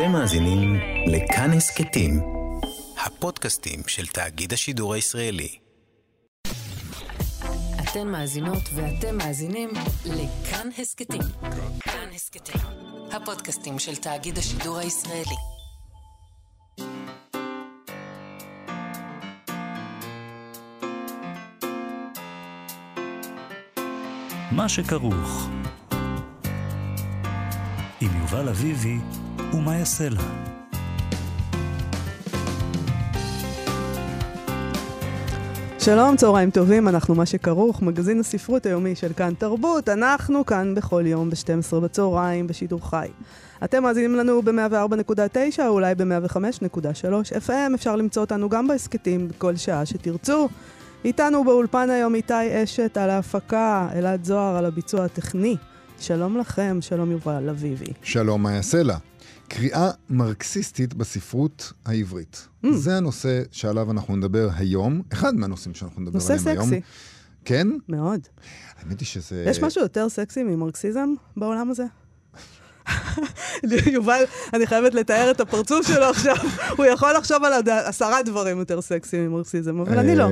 אתם מאזינים לכאן הסכתים, הפודקאסטים של תאגיד השידור הישראלי. אתן מאזינות ואתם מאזינים לכאן הסכתים. כאן הסכתים, הפודקאסטים של תאגיד השידור הישראלי. מה שכרוך. עם יובל אביבי ומה יעשה לה. שלום, צהריים טובים, אנחנו מה שכרוך, מגזין הספרות היומי של כאן תרבות. אנחנו כאן בכל יום ב-12 בצהריים בשידור חי. אתם מאזינים לנו ב-104.9 או אולי ב-105.3 FM, אפשר למצוא אותנו גם בהסכתים בכל שעה שתרצו. איתנו באולפן היום איתי אשת על ההפקה, אלעד זוהר על הביצוע הטכני. שלום לכם, שלום יובל אביבי. שלום, מה יעשה לה? קריאה מרקסיסטית בספרות העברית. Mm. זה הנושא שעליו אנחנו נדבר היום, אחד מהנושאים שאנחנו נדבר עליהם היום. נושא סקסי. כן? מאוד. האמת היא שזה... יש משהו יותר סקסי ממרקסיזם בעולם הזה? יובל, אני חייבת לתאר את הפרצוף שלו עכשיו. הוא יכול לחשוב על עשרה דברים יותר סקסיים ממרקסיזם, אבל אני לא.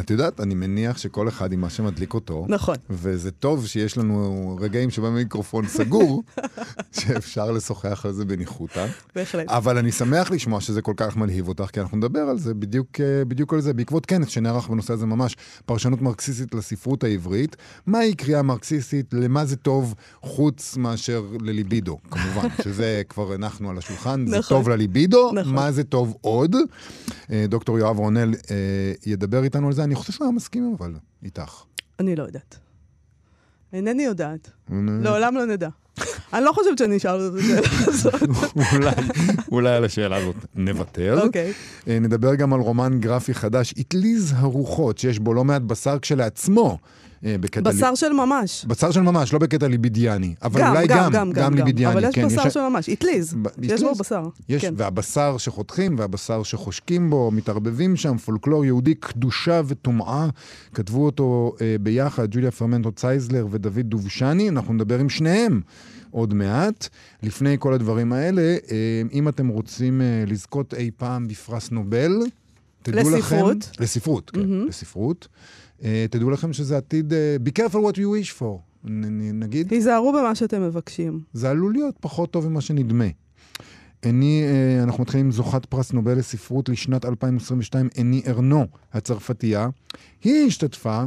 את יודעת, אני מניח שכל אחד עם מה שמדליק אותו. נכון. וזה טוב שיש לנו רגעים שבהם המיקרופון סגור, שאפשר לשוחח על זה בניחותא. בהחלט. אבל אני שמח לשמוע שזה כל כך מלהיב אותך, כי אנחנו נדבר על זה בדיוק, אה, בדיוק על זה, בעקבות כנס שנערך בנושא הזה ממש, פרשנות מרקסיסטית לספרות העברית. מהי קריאה מרקסיסטית, למה זה טוב, חוץ מאשר לליבידו, כמובן, שזה כבר הנחנו על השולחן, נכון. זה טוב לליבידו, נכון. מה זה טוב עוד. אה, דוקטור יואב רונל אה, ידבר איתנו על זה. אני חושב שהוא מסכים אבל איתך. אני לא יודעת. אינני יודעת. לעולם לא נדע. אני לא חושבת שאני אשאל את השאלה הזאת. אולי על השאלה הזאת נוותר. אוקיי. אה, נדבר גם על רומן גרפי חדש, אטליז הרוחות, שיש בו לא מעט בשר כשלעצמו. אה, בקטע... בשר לי... של ממש. בשר של ממש, לא בקטע ליבידיאני. אבל גם, אולי גם, גם, גם, גם ליבידיאני. אבל יש כן, בשר יש... של ממש, אטליז. יש בו בשר. יש, כן. והבשר שחותכים והבשר שחושקים בו, מתערבבים שם, פולקלור יהודי, קדושה וטומאה. כתבו אותו אה, ביחד, ג'וליה פרמנטו צייזלר ודוד דובשני, אנחנו נדבר עם שניהם. עוד מעט. לפני כל הדברים האלה, אה, אם אתם רוצים אה, לזכות אי פעם בפרס נובל, תדעו לספרות. לכם... לספרות, כן, mm-hmm. לספרות. Uh, תדעו לכם שזה עתיד... Uh, be careful what you wish for, נ, נגיד. תיזהרו במה שאתם מבקשים. זה עלול להיות פחות טוב ממה שנדמה. אני, uh, אנחנו מתחילים עם זוכת פרס נובל לספרות לשנת 2022, אני ארנו, הצרפתייה. היא השתתפה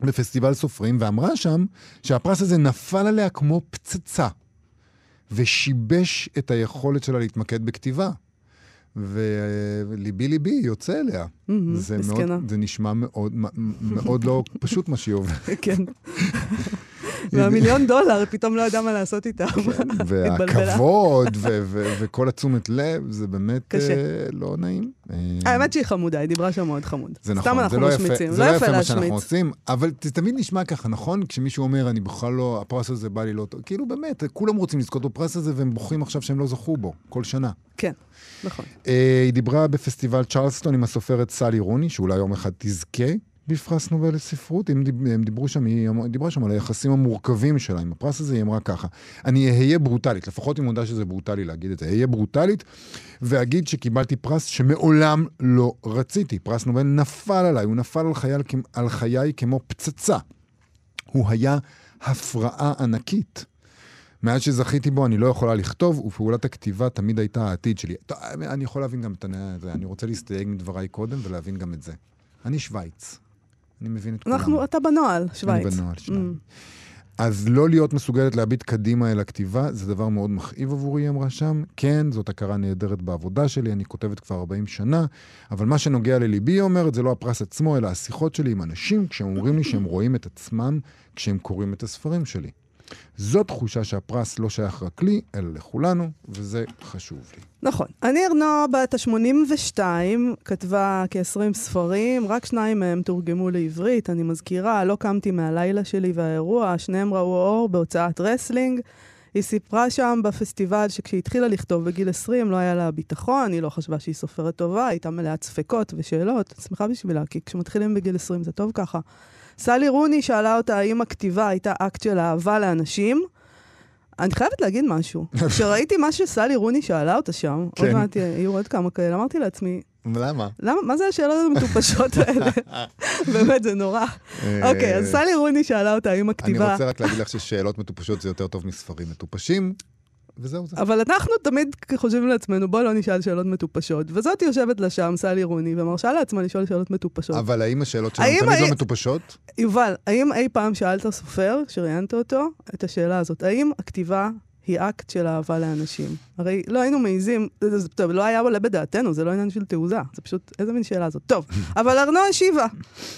בפסטיבל סופרים ואמרה שם שהפרס הזה נפל עליה כמו פצצה, ושיבש את היכולת שלה להתמקד בכתיבה. וליבי ליבי יוצא אליה. זה, מאוד, זה נשמע מאוד, מאוד לא פשוט מה שהיא עוברת. כן. והמיליון דולר, פתאום לא ידע מה לעשות איתה. כן, והכבוד וכל התשומת לב, זה באמת uh, לא נעים. אה, האמת שהיא חמודה, היא דיברה שם מאוד חמוד. זה נכון, סתם אנחנו לא משמיצים, זה לא יפה מה שאנחנו עושים, אבל זה תמיד נשמע ככה, נכון? כשמישהו אומר, אני בכלל לא, הפרס הזה בא לי לא טוב, כאילו באמת, כולם רוצים לזכות בפרס הזה, והם בוכים עכשיו שהם לא זכו בו, כל שנה. כן. נכון. Uh, היא דיברה בפסטיבל צ'רלסטון עם הסופרת סלי רוני, שאולי יום אחד תזכה בפרס נובל לספרות. דיב, הם דיברו שם, היא דיברה שם על היחסים המורכבים שלה עם הפרס הזה, היא אמרה ככה, אני אהיה ברוטלית, לפחות היא מודה שזה ברוטלי להגיד את זה, אהיה ברוטלית, ואגיד שקיבלתי פרס שמעולם לא רציתי. פרס נובל נפל עליי, הוא נפל על חיי, על חיי כמו פצצה. הוא היה הפרעה ענקית. מאז שזכיתי בו, אני לא יכולה לכתוב, ופעולת הכתיבה תמיד הייתה העתיד שלי. טוב, אני יכול להבין גם את זה, אני רוצה להסתייג מדבריי קודם ולהבין גם את זה. אני שווייץ. אני מבין את כולם. אנחנו, אתה בנוהל, שווייץ. אני בנוהל, שווייץ. Mm. אז לא להיות מסוגלת להביט קדימה אל הכתיבה, זה דבר מאוד מכאיב עבורי, היא אמרה שם. כן, זאת הכרה נהדרת בעבודה שלי, אני כותבת כבר 40 שנה, אבל מה שנוגע לליבי, היא אומרת, זה לא הפרס עצמו, אלא השיחות שלי עם אנשים, כשהם אומרים לי שהם רואים את עצמם כשהם קוראים את הספרים שלי. זו תחושה שהפרס לא שייך רק לי, אלא לכולנו, וזה חשוב לי. נכון. אנני ארנו בת ה-82, כתבה כ-20 ספרים, רק שניים מהם תורגמו לעברית. אני מזכירה, לא קמתי מהלילה שלי והאירוע, שניהם ראו אור בהוצאת רסלינג. היא סיפרה שם בפסטיבל שכשהיא התחילה לכתוב בגיל 20 לא היה לה ביטחון, היא לא חשבה שהיא סופרת טובה, הייתה מלאת ספקות ושאלות. שמחה בשבילה, כי כשמתחילים בגיל 20 זה טוב ככה. סלי רוני שאלה אותה האם הכתיבה הייתה אקט של אהבה לאנשים. אני חייבת להגיד משהו. כשראיתי מה שסלי רוני שאלה אותה שם, עוד כן. מעט יהיו עוד כמה כאלה, אמרתי לעצמי, למה? למה, מה זה השאלות המטופשות האלה? באמת, זה נורא. אוקיי, אז סלי רוני שאלה אותה האם אני הכתיבה... רוצה רק להגיד לך ששאלות מטופשות זה יותר טוב מספרים מטופשים, וזהו זה. אבל אנחנו תמיד חושבים לעצמנו, בוא לא נשאל שאלות מטופשות. וזאת יושבת לה שם, סלי רוני, ומרשה לעצמה לשאול שאלות מטופשות. אבל האם השאלות שלנו האם תמיד הי- לא מטופשות? יובל, האם אי פעם שאלת סופר, כשראיינת אותו, את השאלה הזאת? האם הכתיבה היא אקט של אהבה לאנשים? הרי לא היינו מעיזים, זה, זה, טוב, לא היה עולה בדעתנו, זה לא עניין של תעוזה, זה פשוט, איזה מין שאלה זאת. טוב, אבל ארנו השיבה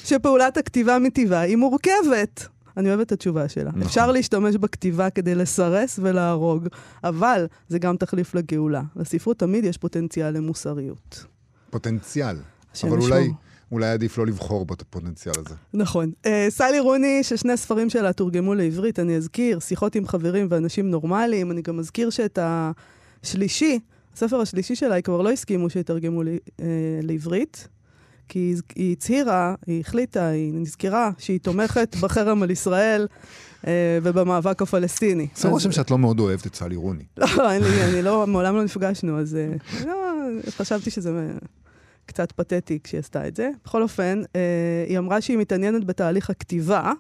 שפעולת הכתיבה מטבעה היא מורכבת. אני אוהבת את התשובה שלה. נכון. אפשר להשתמש בכתיבה כדי לסרס ולהרוג, אבל זה גם תחליף לגאולה. לספרות תמיד יש פוטנציאל למוסריות. פוטנציאל. אבל אולי. אולי עדיף לא לבחור בפוטנציאל הזה. נכון. Uh, סלי רוני, ששני ספרים שלה תורגמו לעברית, אני אזכיר, שיחות עם חברים ואנשים נורמליים. אני גם אזכיר שאת השלישי, הספר השלישי שלה, היא כבר לא הסכימו שיתרגמו לי, uh, לעברית, כי היא, הצהירה, היא החליטה, היא נזכרה שהיא תומכת בחרם על ישראל uh, ובמאבק הפלסטיני. עושה אז- רושם שאת לא מאוד אוהבת את סלי רוני. לא, אין לי, אני לא, מעולם לא נפגשנו, אז אה, לא, חשבתי שזה אה, קצת פתטי כשהיא עשתה את זה. בכל אופן, אה, היא אמרה שהיא מתעניינת בתהליך הכתיבה,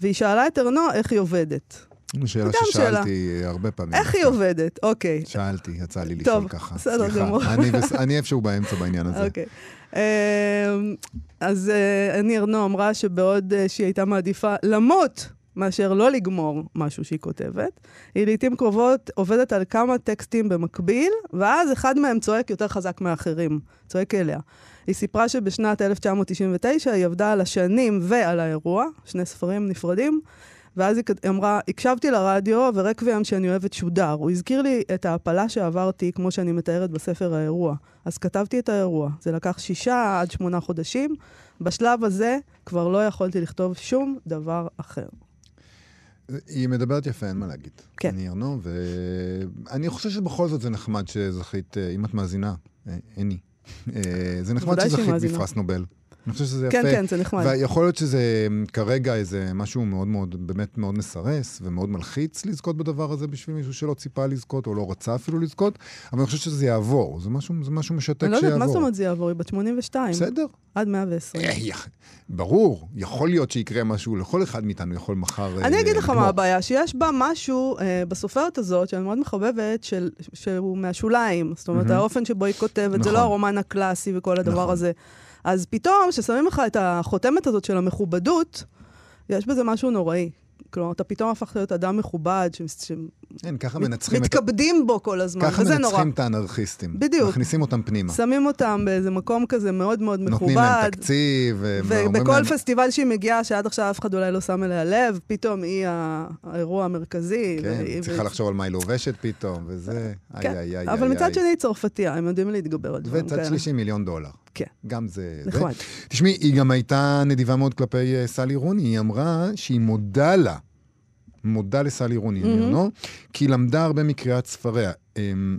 והיא שאלה את ארנו איך היא עובדת. שאלה ששאלתי הרבה פעמים. איך היא עובדת? אוקיי. שאלתי, יצא לי לשאול טוב, ככה. בסדר סליחה. גמור. אני איפשהו באמצע בעניין הזה. אוקיי. אה, אז אה, אני ארנו אמרה שבעוד אה, שהיא הייתה מעדיפה למות מאשר לא לגמור משהו שהיא כותבת, היא לעיתים קרובות עובדת על כמה טקסטים במקביל, ואז אחד מהם צועק יותר חזק מאחרים, צועק אליה. היא סיפרה שבשנת 1999 היא עבדה על השנים ועל האירוע, שני ספרים נפרדים, ואז היא אמרה, הקשבתי לרדיו ורקוויאם שאני אוהבת שודר. הוא הזכיר לי את ההפלה שעברתי, כמו שאני מתארת בספר האירוע. אז כתבתי את האירוע. זה לקח שישה עד שמונה חודשים. בשלב הזה כבר לא יכולתי לכתוב שום דבר אחר. היא מדברת יפה, אין מה להגיד. כן. אני ארנו, ואני חושב שבכל זאת זה נחמד שזכית, אה, אם את מאזינה, אה, עיני. אה, זה נחמד שזכית. בפרס נובל. אני חושב שזה כן, יפה. כן, זה נחמד. ויכול להיות שזה אה, כרגע איזה משהו מאוד מאוד, באמת מאוד מסרס ומאוד מלחיץ לזכות בדבר הזה בשביל מישהו שלא ציפה לזכות או לא רצה אפילו לזכות, אבל אני חושב שזה יעבור, זה משהו, זה משהו משתק אני לא שיעבור. יודעת, מה זאת אומרת זה יעבור? היא בת 82. בסדר. עד 120. אה, ברור, יכול להיות שיקרה משהו, לכל אחד מאיתנו יכול מחר אני אה, אגיד לך. מה הבעיה, שיש בה משהו אה, בסופרת הזאת, שאני מאוד מחבבת, שהוא מהשוליים. זאת אומרת. האופן שבו היא כותבת, זה נכון. לא הרומן הקלאסי וכל הדבר נכון. הזה. אז פתאום, כששמים לך את החותמת הזאת של המכובדות, יש בזה משהו נוראי. כלומר, אתה פתאום הפכת להיות אדם מכובד, כן, ככה מנצחים את... שמתכבדים בו כל הזמן, ככה וזה נורא. מנצחים את האנרכיסטים. בדיוק. מכניסים אותם פנימה. שמים אותם באיזה מקום כזה מאוד מאוד מכובד. נותנים להם תקציב, ואומרים ובכל להם... פסטיבל שהיא מגיעה, שעד עכשיו אף אחד אולי לא שם אליה לב, פתאום היא האירוע המרכזי. כן, והיא- צריכה לחשוב על מה היא לובשת פתאום, וזה... כן, איי, איי, איי, אבל איי, מצד. שני היא צרפתייה, הם יודעים להתגבר על דברים כאלה. וצד שלישי מיליון דולר. כן. גם זה... זה. נחמד. תשמעי, היא גם הייתה נדיבה מאוד כלפי אה, סלי רוני, היא אמרה שהיא מודה לה, מודה לסלי רוני, mm-hmm. כי היא למדה הרבה מקריאת ספריה. אמ,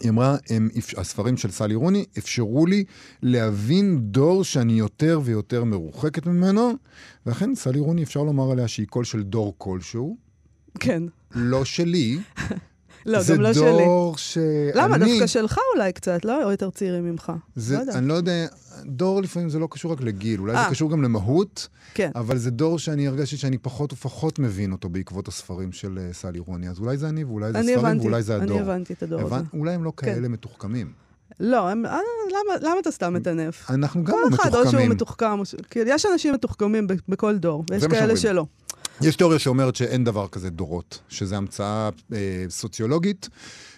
היא אמרה, הם, הספרים של סלי רוני אפשרו לי להבין דור שאני יותר ויותר מרוחקת ממנו, ואכן סלי רוני אפשר לומר עליה שהיא קול של דור כלשהו, כן. לא שלי. לא, זה גם לא שלי. דור שאני... למה? דווקא שלך אולי קצת, לא? או יותר צעירים ממך. זה, לא. אני לא יודע, דור לפעמים זה לא קשור רק לגיל, אולי אה. זה קשור גם למהות, כן. אבל זה דור שאני הרגשתי שאני פחות ופחות מבין אותו בעקבות הספרים של אה, סלי רוני. אז אולי זה אני, ואולי זה אני ספרים, הבנתי, ואולי זה הדור. אני הבנתי את הדור הזה. הבנ- אולי הם לא כן. כאלה מתוחכמים. לא, הם, אה, למה, למה אתה סתם מטנף? אנחנו גם כל לא אחד, או שהוא מתוחכמים. מתוחכם, או ש... כאילו, יש אנשים מתוחכמים בכל דור, ויש זה כאלה. שלא. יש תיאוריה שאומרת שאין דבר כזה דורות, שזו המצאה אה, סוציולוגית.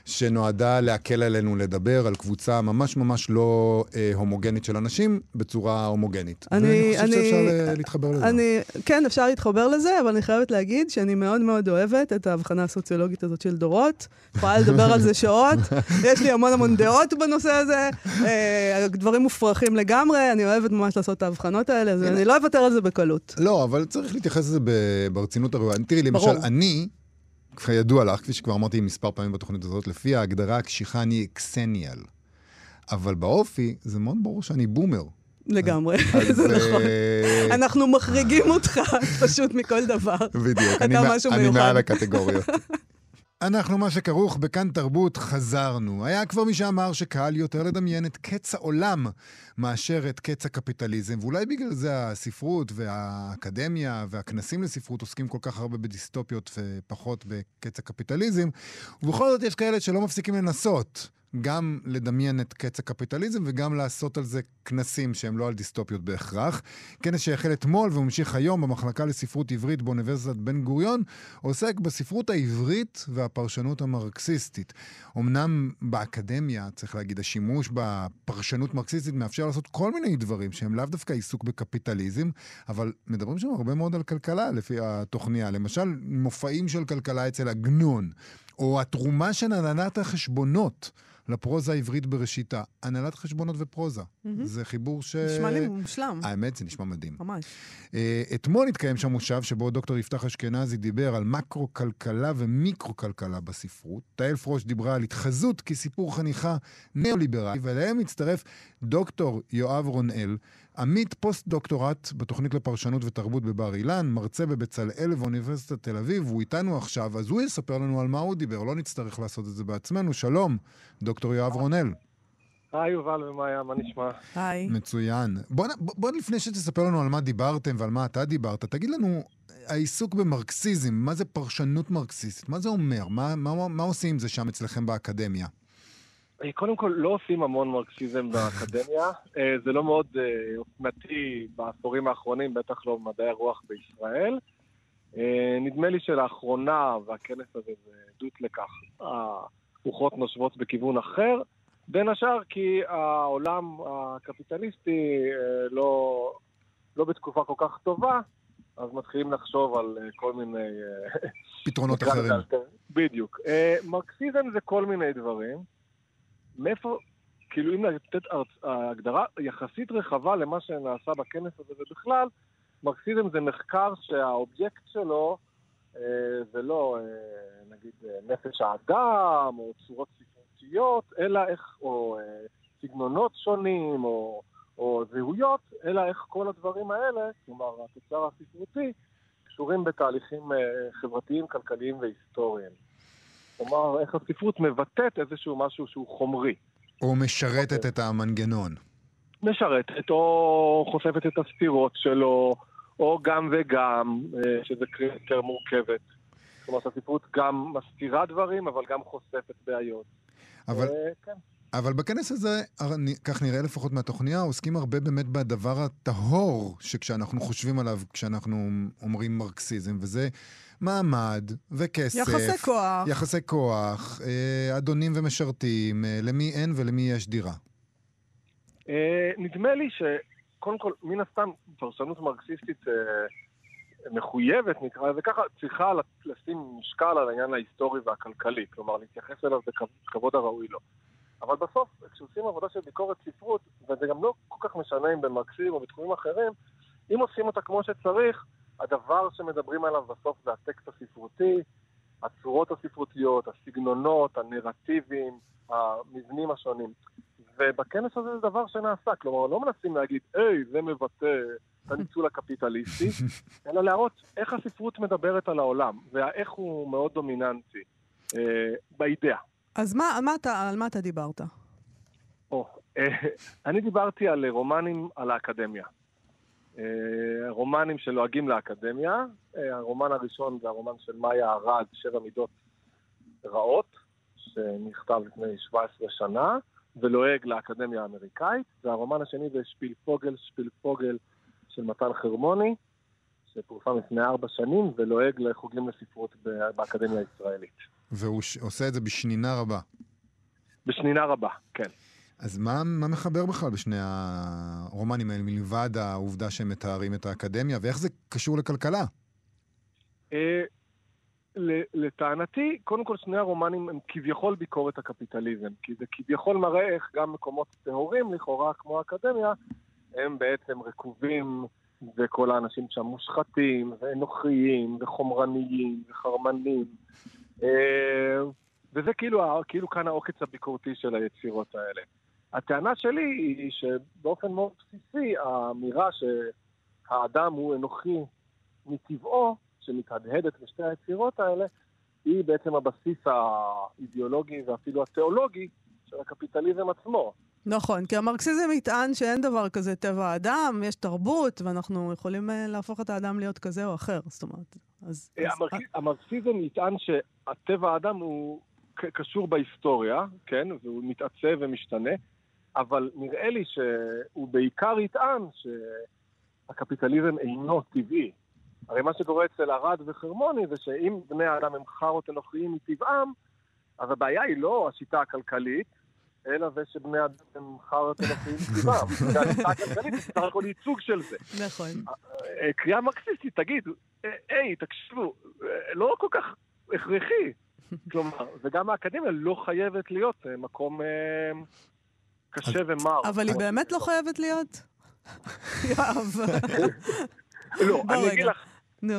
שנועדה להקל עלינו לדבר על קבוצה ממש ממש לא אה, הומוגנית של אנשים בצורה הומוגנית. אני- ואני חושב אני- שאפשר ל- להתחבר לזה. אני, כן, אפשר להתחבר לזה, אבל אני חייבת להגיד שאני מאוד מאוד אוהבת את ההבחנה הסוציולוגית הזאת של דורות. יכולה לדבר על זה שעות, יש לי המון המון דעות בנושא הזה, אה, דברים מופרכים לגמרי, אני אוהבת ממש לעשות את ההבחנות האלה, אז אני לא אוותר על זה בקלות. לא, אבל צריך להתייחס לזה ברצינות הראויה. תראי, למשל. אני, כידוע לך, כפי שכבר אמרתי מספר פעמים בתוכנית הזאת, לפי ההגדרה הקשיחה אני אקסניאל. אבל באופי, זה מאוד ברור שאני בומר. לגמרי, זה נכון. אה, אנחנו מחריגים אותך פשוט מכל דבר. בדיוק, אתה אני, משהו אני מיוחד. מעל הקטגוריות. אנחנו, מה שכרוך בכאן תרבות, חזרנו. היה כבר מי שאמר שקהל יותר לדמיין את קץ העולם מאשר את קץ הקפיטליזם, ואולי בגלל זה הספרות והאקדמיה והכנסים לספרות עוסקים כל כך הרבה בדיסטופיות ופחות בקץ הקפיטליזם, ובכל זאת יש כאלה שלא מפסיקים לנסות. גם לדמיין את קץ הקפיטליזם וגם לעשות על זה כנסים שהם לא על דיסטופיות בהכרח. כנס שהחל אתמול וממשיך היום במחלקה לספרות עברית באוניברסיטת בן גוריון, עוסק בספרות העברית והפרשנות המרקסיסטית. אמנם באקדמיה, צריך להגיד, השימוש בפרשנות מרקסיסטית מאפשר לעשות כל מיני דברים שהם לאו דווקא עיסוק בקפיטליזם, אבל מדברים שם הרבה מאוד על כלכלה לפי התוכניה. למשל, מופעים של כלכלה אצל עגנון, או התרומה של הנהלת החשבונות. לפרוזה העברית בראשיתה, הנהלת חשבונות ופרוזה. זה חיבור ש... נשמע לי מושלם, האמת, זה נשמע מדהים. ממש. אה, אתמול התקיים שם מושב שבו דוקטור יפתח אשכנזי דיבר על מקרו-כלכלה ומיקרו-כלכלה בספרות. תהל פרוש דיברה על התחזות כסיפור חניכה ניאו-ליברלי, ואליהם הצטרף דוקטור יואב רונאל, עמית פוסט-דוקטורט בתוכנית לפרשנות ותרבות בבר אילן, מרצה בבצלאל ובאוניברסיטת תל אביב, הוא איתנו עכשיו, אז הוא יספר לנו על מה הוא דיבר, לא נצטרך לעשות את זה בעצמנו. שלום, דוקטור יואב רונאל. היי יובל ומאיה, מה נשמע? היי. מצוין. בוא, בוא, בוא לפני שתספר לנו על מה דיברתם ועל מה אתה דיברת, תגיד לנו, העיסוק במרקסיזם, מה זה פרשנות מרקסיסטית? מה זה אומר? מה, מה, מה עושים עם זה שם אצלכם באקדמיה? אה, קודם כל, לא עושים המון מרקסיזם באקדמיה. אה, זה לא מאוד אה, אופנתי בעשורים האחרונים, בטח לא במדעי הרוח בישראל. נדמה לי שלאחרונה, והכנס הזה זה עדות לכך, הרוחות נושבות בכיוון אחר. בין השאר כי העולם הקפיטליסטי לא, לא בתקופה כל כך טובה, אז מתחילים לחשוב על כל מיני... פתרונות אחרים. בדיוק. מרקסיזם זה כל מיני דברים. מאיפה, כאילו אם לתת הגדרה יחסית רחבה למה שנעשה בכנס הזה ובכלל, מרקסיזם זה מחקר שהאובייקט שלו אה, זה לא אה, נגיד אה, נפש האדם או צורות ספרותיות, אלא איך, או אה, סגנונות שונים או, או זהויות, אלא איך כל הדברים האלה, כלומר התוצר הספרותי, קשורים בתהליכים אה, חברתיים, כלכליים והיסטוריים. כלומר, איך הספרות מבטאת איזשהו משהו שהוא חומרי. או משרתת. את המנגנון. משרתת, או חושפת את הסתירות שלו, או גם וגם, אה, שזה קריאה יותר מורכבת. כלומר, שהספרות גם מסתירה דברים, אבל גם חושפת בעיות. אבל, אה, כן. אבל בכנס הזה, נ- כך נראה לפחות מהתוכניה, עוסקים הרבה באמת בדבר הטהור שכשאנחנו חושבים עליו, כשאנחנו אומרים מרקסיזם, וזה מעמד וכסף. יחסי כוח. יחסי כוח, אה, אדונים ומשרתים, אה, למי אין ולמי יש דירה. אה, נדמה לי שקודם כל, מן הסתם, פרשנות מרקסיסטית אה, מחויבת, נקרא לזה ככה, צריכה לשים משקל על העניין ההיסטורי והכלכלי, כלומר להתייחס אליו בכבוד הראוי לו. אבל בסוף, כשעושים עבודה של ביקורת ספרות, וזה גם לא כל כך משנה אם במרקסיזם או בתחומים אחרים, אם עושים אותה כמו שצריך, הדבר שמדברים עליו בסוף זה הטקסט הספרותי, הצורות הספרותיות, הסגנונות, הנרטיבים, המבנים השונים. ובכנס הזה זה דבר שנעשה, כלומר, לא מנסים להגיד, היי, זה מבטא את הניצול הקפיטליסטי, אלא להראות איך הספרות מדברת על העולם, ואיך הוא מאוד דומיננטי אה, באידאה. אז מה, מה אתה, על מה אתה דיברת? או, אה, אני דיברתי על רומנים על האקדמיה. אה, רומנים שלועגים לאקדמיה. אה, הרומן הראשון זה הרומן של מאיה ארד, שבע מידות רעות, שנכתב לפני 17 שנה, ולועג לאקדמיה האמריקאית. והרומן השני זה שפילפוגל, שפילפוגל של מתן חרמוני, שפורסם לפני ארבע שנים, ולועג לחוגים לספרות באקדמיה הישראלית. והוא ש- עושה את זה בשנינה רבה. בשנינה רבה, כן. אז מה, מה מחבר בכלל בשני הרומנים האלה, מלבד העובדה שהם מתארים את האקדמיה, ואיך זה קשור לכלכלה? אה, לטענתי, קודם כל שני הרומנים הם כביכול ביקורת הקפיטליזם, כי זה כביכול מראה איך גם מקומות טהורים לכאורה, כמו האקדמיה, הם בעצם רקובים, וכל האנשים שם מושחתים, ואנוכיים, וחומרניים, וחרמנים. אה, וזה כאילו, כאילו כאן העוקץ הביקורתי של היצירות האלה. הטענה שלי היא שבאופן מאוד בסיסי, האמירה שהאדם הוא אנוכי מטבעו, שמתהדהדת בשתי היצירות האלה, היא בעצם הבסיס האידיאולוגי ואפילו התיאולוגי של הקפיטליזם עצמו. נכון, כי המרקסיזם יטען שאין דבר כזה טבע האדם, יש תרבות, ואנחנו יכולים uh, להפוך את האדם להיות כזה או אחר, זאת אומרת. אז... אה. אז... המרקסיזם יטען שהטבע האדם הוא קשור בהיסטוריה, כן, והוא מתעצב ומשתנה, אבל נראה לי שהוא בעיקר יטען שהקפיטליזם אינו טבעי. הרי מה שקורה אצל ארד וחרמוני זה שאם בני האדם הם חארות אנוכיים מטבעם, אז הבעיה היא לא השיטה הכלכלית, אלא זה שבני אדם הם חארות אנוכיים מטבעם. והשיטה הכלכלית היא בסך הכל ייצוג של זה. נכון. אה, קריאה מרקסיסטית תגיד, אה, היי, תקשיבו, אה, לא כל כך הכרחי. כלומר, וגם האקדמיה לא חייבת להיות מקום קשה ומר. אבל היא באמת לא חייבת להיות? יואב. לא, אני אגיד לך, נו.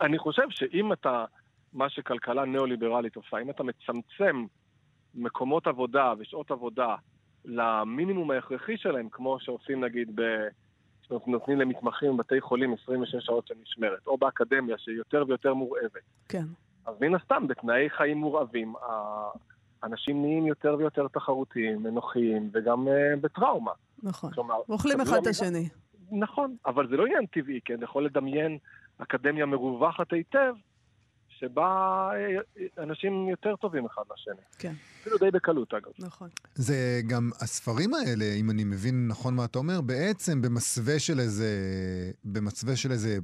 אני חושב שאם אתה, מה שכלכלה ניאו-ליברלית עושה, אם אתה מצמצם מקומות עבודה ושעות עבודה למינימום ההכרחי שלהם, כמו שעושים נגיד ב... נותנים למתמחים בבתי חולים 26 שעות של משמרת, או באקדמיה שהיא יותר ויותר מורעבת. כן. אז מן הסתם, בתנאי חיים מורעבים, אנשים נהיים יותר ויותר תחרותיים, אנוכיים, וגם uh, בטראומה. נכון. כלומר, ואוכלים אחד את השני. נכון, אבל זה לא עניין טבעי, כי אני יכול לדמיין אקדמיה מרווחת היטב, שבה אה, אנשים יותר טובים אחד לשני. כן. אפילו די בקלות, אגב. נכון. זה גם, הספרים האלה, אם אני מבין נכון מה אתה אומר, בעצם במסווה של איזה, במסווה של איזה,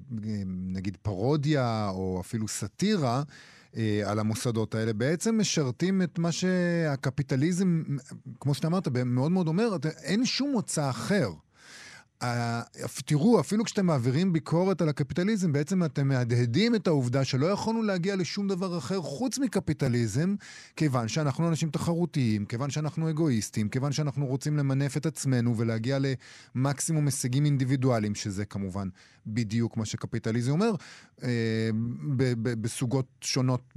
נגיד פרודיה, או אפילו סאטירה, אה, על המוסדות האלה, בעצם משרתים את מה שהקפיטליזם, כמו שאתה אמרת, מאוד מאוד אומר, אין שום מוצא אחר. תראו, אפילו כשאתם מעבירים ביקורת על הקפיטליזם, בעצם אתם מהדהדים את העובדה שלא יכולנו להגיע לשום דבר אחר חוץ מקפיטליזם, כיוון שאנחנו אנשים תחרותיים, כיוון שאנחנו אגואיסטים, כיוון שאנחנו רוצים למנף את עצמנו ולהגיע למקסימום הישגים אינדיבידואליים, שזה כמובן בדיוק מה שקפיטליזם אומר, אה, בסוגות שונות,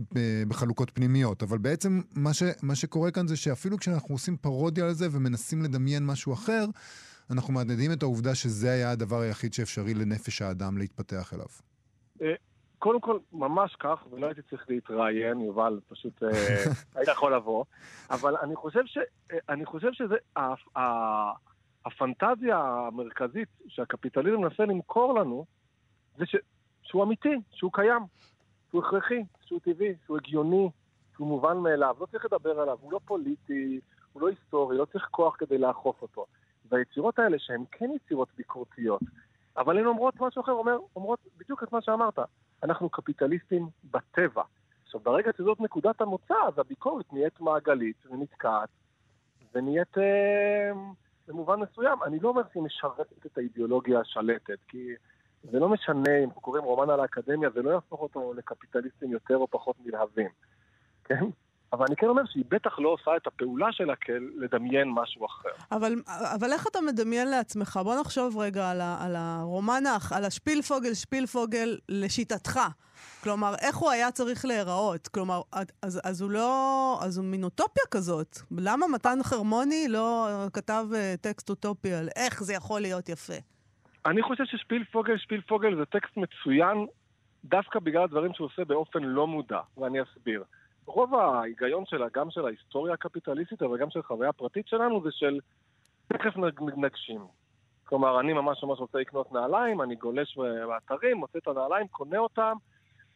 בחלוקות פנימיות. אבל בעצם מה, ש, מה שקורה כאן זה שאפילו כשאנחנו עושים פרודיה על זה ומנסים לדמיין משהו אחר, אנחנו מהדהדים את העובדה שזה היה הדבר היחיד שאפשרי לנפש האדם להתפתח אליו. אה, קודם כל, ממש כך, ולא הייתי צריך להתראיין, יובל, פשוט אה, היית יכול לבוא, אבל אני חושב, ש, אה, אני חושב שזה, הפנטזיה המרכזית שהקפיטליזם מנסה למכור לנו, זה ש, שהוא אמיתי, שהוא קיים, שהוא הכרחי, שהוא טבעי, שהוא הגיוני, שהוא מובן מאליו, לא צריך לדבר עליו, הוא לא פוליטי, הוא לא היסטורי, לא צריך כוח כדי לאכוף אותו. והיצירות האלה, שהן כן יצירות ביקורתיות, אבל הן אומרות משהו אחר, אומר, אומרות בדיוק את מה שאמרת. אנחנו קפיטליסטים בטבע. עכשיו, ברגע שזאת נקודת המוצא, אז הביקורת נהיית מעגלית ונתקעת, ונהיית אה, במובן מסוים. אני לא אומר שהיא משרתת את האידיאולוגיה השלטת, כי זה לא משנה אם קוראים רומן על האקדמיה, זה לא יהפוך אותו לקפיטליסטים יותר או פחות נלהבים, כן? אבל אני כן אומר שהיא בטח לא עושה את הפעולה שלה כלדמיין משהו אחר. אבל, אבל איך אתה מדמיין לעצמך? בוא נחשוב רגע על, ה, על הרומן, על השפילפוגל, שפילפוגל לשיטתך. כלומר, איך הוא היה צריך להיראות? כלומר, אז, אז הוא לא... אז הוא מין אוטופיה כזאת. למה מתן חרמוני לא כתב אה, טקסט אוטופי על איך זה יכול להיות יפה? אני חושב ששפילפוגל, שפילפוגל זה טקסט מצוין דווקא בגלל הדברים שהוא עושה באופן לא מודע, ואני אסביר. רוב ההיגיון שלה, גם של ההיסטוריה הקפיטליסטית, אבל גם של חוויה פרטית שלנו, זה של תכף נגשים. כלומר, אני ממש ממש רוצה לקנות נעליים, אני גולש באתרים, מוצא את הנעליים, קונה אותם,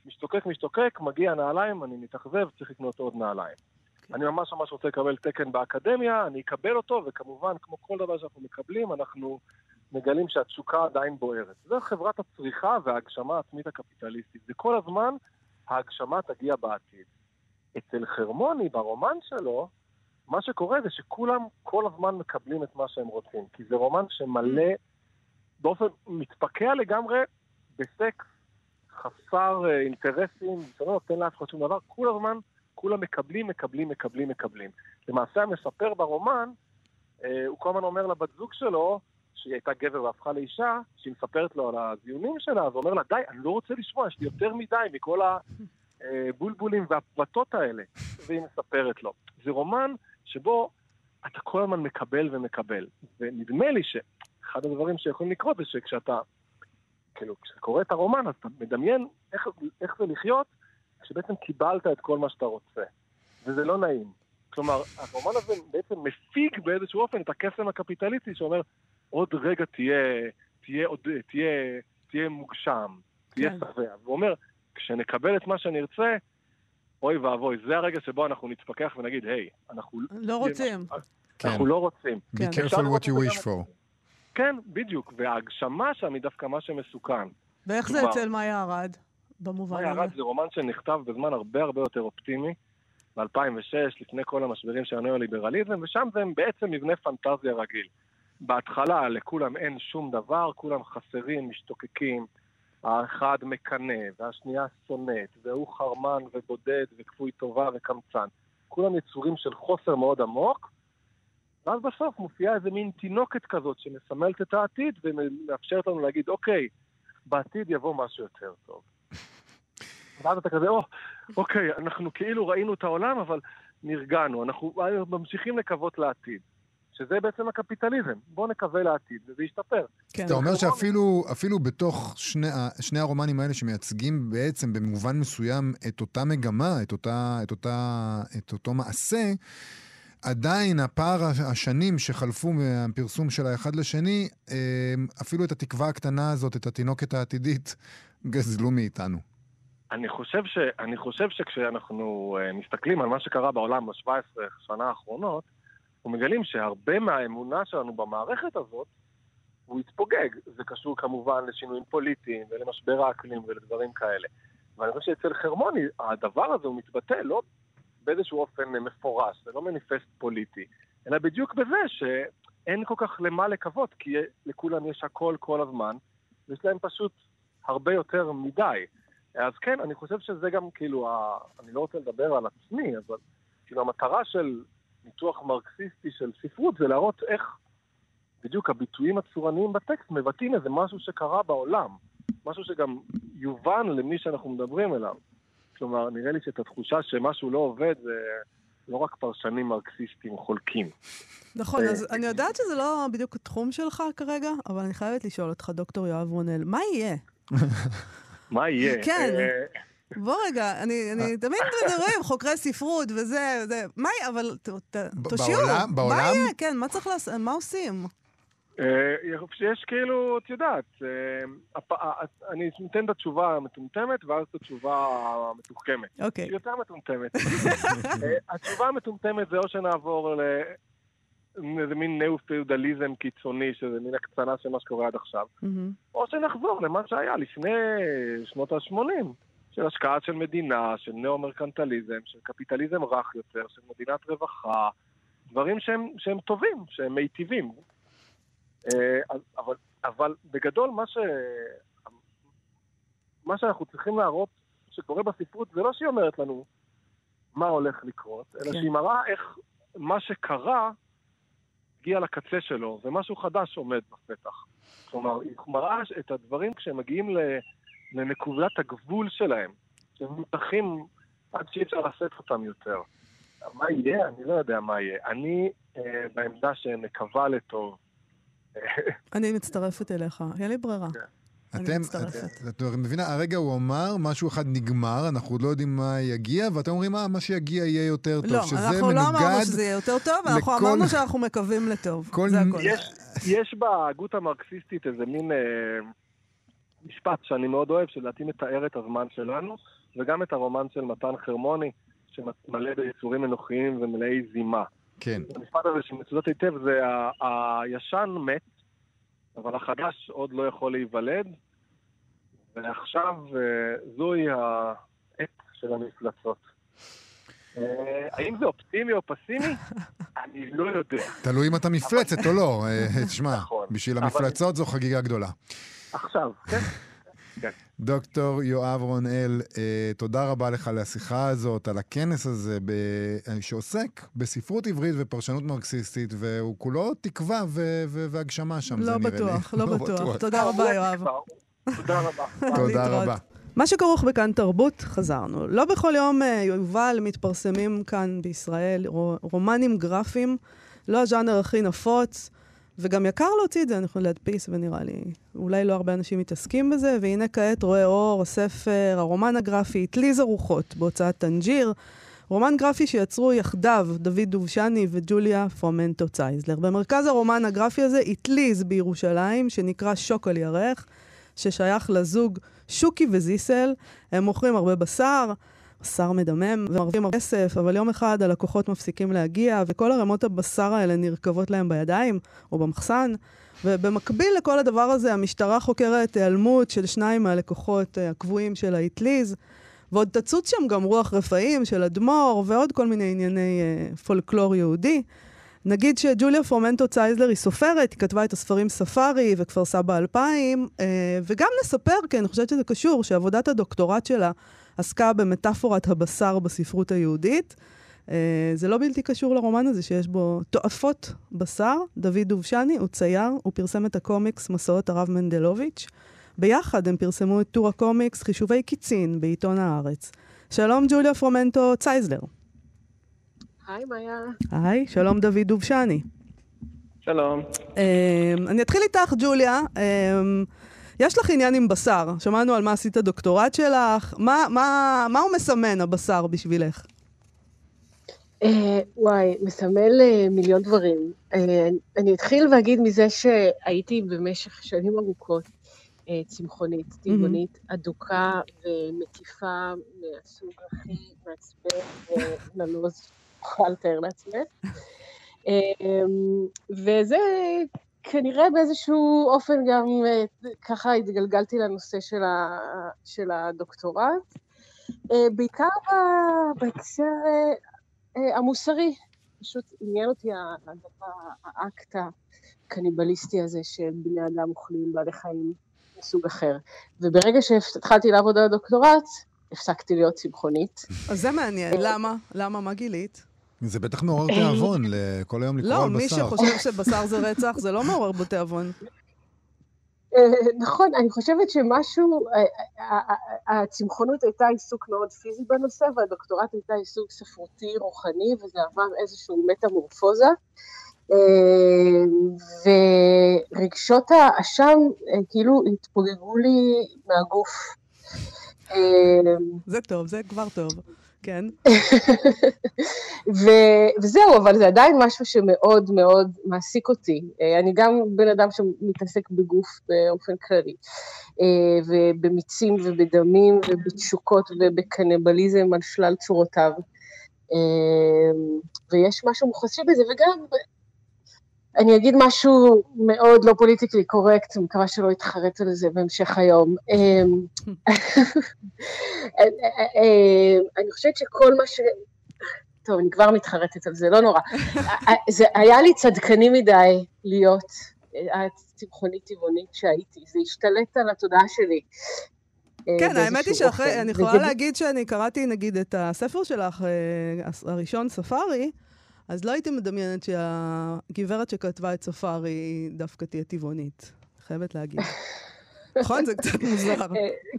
משתוקק משתוקק, מגיע נעליים, אני מתאכזב, צריך לקנות עוד נעליים. Okay. כן. אני ממש ממש רוצה לקבל תקן באקדמיה, אני אקבל אותו, וכמובן, כמו כל דבר שאנחנו מקבלים, אנחנו מגלים שהתשוקה עדיין בוערת. זו חברת הצריכה וההגשמה העצמית הקפיטליסטית. זה כל הזמן ההגשמה תגיע בעתיד. אצל חרמוני, ברומן שלו, מה שקורה זה שכולם כל הזמן מקבלים את מה שהם רוצים. כי זה רומן שמלא, באופן מתפקע לגמרי, בסקס חסר אה, אינטרסים, זה לא נותן לאף אחד שום דבר, כל הזמן כולם מקבלים, מקבלים, מקבלים, מקבלים. למעשה המספר ברומן, אה, הוא כל הזמן אומר לבת זוג שלו, שהיא הייתה גבר והפכה לאישה, שהיא מספרת לו על הזיונים שלה, אז הוא אומר לה, די, אני לא רוצה לשמוע, יש לי יותר מדי מכל הבולבולים והפרטות האלה. והיא מספרת לו. זה רומן שבו אתה כל הזמן מקבל ומקבל. ונדמה לי שאחד הדברים שיכולים לקרות זה שכשאתה, כאילו, כשאתה קורא את הרומן, אז אתה מדמיין איך, איך זה לחיות כשבעצם קיבלת את כל מה שאתה רוצה. וזה לא נעים. כלומר, הרומן הזה בעצם מפיק באיזשהו אופן את הקסם הקפיטליסטי שאומר, עוד רגע תהיה, תהיה, עוד, תהיה, תהיה מוגשם, תהיה כן. שבע. והוא אומר, כשנקבל את מה שנרצה, אוי ואבוי, זה הרגע שבו אנחנו נתפכח ונגיד, היי, אנחנו לא רוצים. כן. אנחנו לא רוצים. Be כן. careful what you wish for. כן, בדיוק. וההגשמה שם היא דווקא מה שמסוכן. ואיך זה אצל מאיה ארד, במובן מאיה הזה? ארד זה רומן שנכתב בזמן הרבה הרבה יותר אופטימי, ב-2006, לפני כל המשברים של הניאו-ליברליזם, ושם זה בעצם מבנה פנטזיה רגיל. בהתחלה לכולם אין שום דבר, כולם חסרים, משתוקקים. האחד מקנא, והשנייה שונאת, והוא חרמן ובודד וכפוי טובה וקמצן. כולם יצורים של חוסר מאוד עמוק, ואז בסוף מופיעה איזה מין תינוקת כזאת שמסמלת את העתיד ומאפשרת לנו להגיד, אוקיי, בעתיד יבוא משהו יותר טוב. ואז אתה כזה, או, אוקיי, אנחנו כאילו ראינו את העולם, אבל נרגענו, אנחנו ממשיכים לקוות לעתיד. שזה בעצם הקפיטליזם. בואו נקווה לעתיד, וזה ישתפר. כן. אתה אומר שאפילו אפילו בתוך שני, שני הרומנים האלה שמייצגים בעצם במובן מסוים את אותה מגמה, את, אותה, את, אותה, את אותו מעשה, עדיין הפער השנים שחלפו מהפרסום של האחד לשני, אה, אפילו את התקווה הקטנה הזאת, את התינוקת העתידית, גזלו מאיתנו. אני חושב, ש, אני חושב שכשאנחנו אה, מסתכלים על מה שקרה בעולם ב-17 שנה האחרונות, אנחנו מגלים שהרבה מהאמונה שלנו במערכת הזאת, הוא התפוגג. זה קשור כמובן לשינויים פוליטיים ולמשבר האקלים ולדברים כאלה. ואני חושב שאצל חרמוני, הדבר הזה הוא מתבטא לא באיזשהו אופן מפורש, זה לא מניפסט פוליטי, אלא בדיוק בזה שאין כל כך למה לקוות, כי לכולם יש הכל כל הזמן, ויש להם פשוט הרבה יותר מדי. אז כן, אני חושב שזה גם כאילו, ה... אני לא רוצה לדבר על עצמי, אבל כאילו המטרה של ניתוח מרקסיסטי של ספרות זה להראות איך בדיוק הביטויים הצורניים בטקסט מבטאים איזה משהו שקרה בעולם. משהו שגם יובן למי שאנחנו מדברים אליו. כלומר, נראה לי שאת התחושה שמשהו לא עובד זה לא רק פרשנים מרקסיסטים חולקים. נכון, אה, אז אני יודעת שזה לא בדיוק התחום שלך כרגע, אבל אני חייבת לשאול אותך, דוקטור יואב רונל, מה יהיה? מה יהיה? כן. אה, בוא רגע, אני, אני תמיד מדברים, חוקרי ספרות וזה, זה, מה אבל ת- ת- ב- תושיעו, מה בעולם? יהיה? כן, מה צריך לעשות, מה עושים? אה, יש כאילו, את יודעת, אה, אה, אני אתן את התשובה המטומטמת ואז את התשובה המתוחכמת. אוקיי. היא יותר מטומטמת. אה, התשובה המטומטמת זה או שנעבור לאיזה מין ניאו-פיודליזם קיצוני, שזה מין הקצנה של מה שקורה עד עכשיו. או שנחזור למה שהיה לפני שנות ה-80, של השקעה של מדינה, של ניאו-מרקנטליזם, של קפיטליזם רך יותר, של מדינת רווחה, דברים שהם, שהם טובים, שהם מיטיבים. אה, אבל, אבל בגדול מה ש... מה שאנחנו צריכים להראות שקורה בספרות זה לא שהיא אומרת לנו מה הולך לקרות, אלא כן. שהיא מראה איך מה שקרה הגיע לקצה שלו, ומשהו חדש עומד בפתח. כלומר, היא מראה את הדברים כשהם מגיעים ל- לנקודת הגבול שלהם, שהם מותחים עד שאי אפשר לשאת אותם יותר. מה יהיה? אני לא יודע מה יהיה. אני אה, בעמדה שנקווה לטוב. אני מצטרפת אליך, אין לי ברירה. כן. אתם. את, מבינה, הרגע הוא אמר, משהו אחד נגמר, אנחנו עוד לא יודעים מה יגיע, ואתם אומרים, אה, מה שיגיע יהיה יותר טוב, לא, שזה אנחנו לא אמרנו מנוגד שזה יהיה יותר טוב, אנחנו אמרנו שאנחנו מקווים לטוב. זה. יש, יש בהגות המרקסיסטית איזה מין אה, משפט שאני מאוד אוהב, שלדעתי מתאר את הזמן שלנו, וגם את הרומן של מתן חרמוני, שמלא ביצורים אנוכיים ומלאי זימה. כן. המשפט הזה שמצוטט היטב זה הישן מת, אבל החדש עוד לא יכול להיוולד, ועכשיו אה, זוהי העת של המפלצות. אה, האם זה אופטימי או פסימי? אני לא יודע. תלוי אם אתה מפלצת או לא. אה, תשמע, נכון. בשביל המפלצות זו חגיגה גדולה. עכשיו, כן? דוקטור יואב רונאל, אה, תודה רבה לך על השיחה הזאת, על הכנס הזה ב... אה, שעוסק בספרות עברית ופרשנות מרקסיסטית, והוא כולו תקווה ו... ו... והגשמה שם, זה לא נראה לי. בטוח, לא בטוח. תודה רבה, יואב. תודה רבה. תודה. רבה. מה שכרוך בכאן תרבות, חזרנו. לא בכל יום, אה, יובל, מתפרסמים כאן בישראל רו- רומנים גרפיים לא הז'אנר הכי נפוץ, וגם יקר להוציא את זה, יקר להדפיס, ונראה לי, אולי לא הרבה אנשים מתעסקים בזה, והנה כעת רואה אור, הספר, הרומן הגרפי, אטליז הרוחות, בהוצאת טנג'יר. רומן גרפי שיצרו יחדיו דוד דובשני וג'וליה פרומנטו צייזלר. במרכז הרומן הגרפי הזה אטליז בירושלים, שנקרא שוק על ירך, ששייך לזוג שוקי וזיסל. הם מוכרים הרבה בשר, בשר מדמם, ומרוויחים הרבה כסף, אבל יום אחד הלקוחות מפסיקים להגיע, וכל ערימות הבשר האלה נרקבות להם בידיים או במחסן. ובמקביל לכל הדבר הזה, המשטרה חוקרת היעלמות של שניים מהלקוחות אה, הקבועים של האטליז. ועוד תצוץ שם גם רוח רפאים של אדמו"ר ועוד כל מיני ענייני אה, פולקלור יהודי. נגיד שג'וליה פורמנטו צייזלר היא סופרת, היא כתבה את הספרים ספארי וכפר סבא 2000, אה, וגם נספר, כי אני חושבת שזה קשור, שעבודת הדוקטורט שלה עסקה במטאפורת הבשר בספרות היהודית. אה, זה לא בלתי קשור לרומן הזה שיש בו תועפות בשר. דוד דובשני הוא צייר, הוא פרסם את הקומיקס מסעות הרב מנדלוביץ'. ביחד הם פרסמו את טור הקומיקס חישובי קיצין בעיתון הארץ. שלום ג'וליה פרומנטו צייזלר. היי מאיה. היי, שלום דוד דובשני. שלום. Um, אני אתחיל איתך, ג'וליה. Um, יש לך עניין עם בשר. שמענו על מה עשית הדוקטורט שלך. מה, מה, מה הוא מסמן, הבשר, בשבילך? Uh, וואי, מסמל uh, מיליון דברים. Uh, אני אתחיל ואגיד מזה שהייתי במשך שנים ארוכות אה, צמחונית, טבעונית, mm-hmm. אדוקה ומקיפה מהסוג הכי מעצבן ונלוז אוכל לתאר לעצמך. אמ, וזה כנראה באיזשהו אופן גם אה, ככה התגלגלתי לנושא של, ה, של הדוקטורט, אה, בעיקר בהקשר המוסרי, פשוט עניין אותי האקט הקניבליסטי הזה שבני אדם אוכלים בעלי חיים מסוג אחר. וברגע שהתחלתי לעבוד על הדוקטורט, הפסקתי להיות צמחונית. אז זה מעניין, למה? למה? מה גילית? זה בטח מעורר תיאבון, כל היום לקרוא לא, על בשר. לא, מי שחושב שבשר זה רצח, זה לא מעורר בו תיאבון. אה, נכון, אני חושבת שמשהו, אה, אה, הצמחונות הייתה עיסוק מאוד פיזי בנושא, והדוקטורט הייתה עיסוק ספרותי, רוחני, וזה עבר איזושהי מטמורפוזה. ורגשות האשם כאילו התפוגגו לי מהגוף. זה טוב, זה כבר טוב, כן. ו- וזהו, אבל זה עדיין משהו שמאוד מאוד מעסיק אותי. אני גם בן אדם שמתעסק בגוף באופן כללי, ובמיצים ובדמים ובתשוקות ובקנבליזם על שלל צורותיו. ויש משהו מוחשי בזה, וגם אני אגיד משהו מאוד לא פוליטיקלי קורקט, אני מקווה שלא יתחרט על זה בהמשך היום. אמ, אמ, אני חושבת שכל מה ש... טוב, אני כבר מתחרטת על זה, לא נורא. זה היה לי צדקני מדי להיות הצמחונית טבעונית שהייתי, זה השתלט על התודעה שלי. אה, כן, האמת היא שאחרי, אני יכולה להגיד שאני קראתי נגיד את הספר שלך, אה, הראשון, ספארי, אז לא הייתי מדמיינת שהגברת שכתבה את ספארי דווקא תהיה טבעונית. חייבת להגיד. נכון? זה קצת מוזר. אה,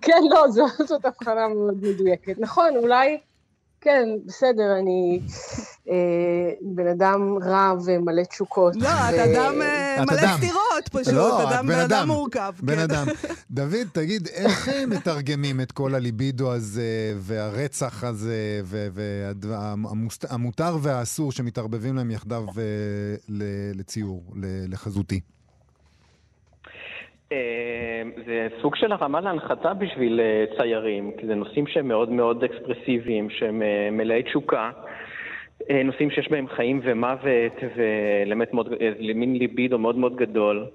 כן, לא, זאת הבחנה מאוד מדויקת. נכון, אולי, כן, בסדר, אני בן אדם רע ומלא תשוקות. לא, את אדם אה, מלא סתירות פשוט, לא, אדם בן אדם מורכב. בן כן. אדם. דוד, תגיד, איך מתרגמים את כל הליבידו הזה, והרצח הזה, והמותר והאסור שמתערבבים להם יחדיו לציור, לחזותי? זה סוג של הרמה להנחתה בשביל ציירים, כי זה נושאים שהם מאוד מאוד אקספרסיביים, שהם מלאי תשוקה. אה, נושאים שיש בהם חיים ומוות ולמין אה, ליבידו מאוד מאוד גדול.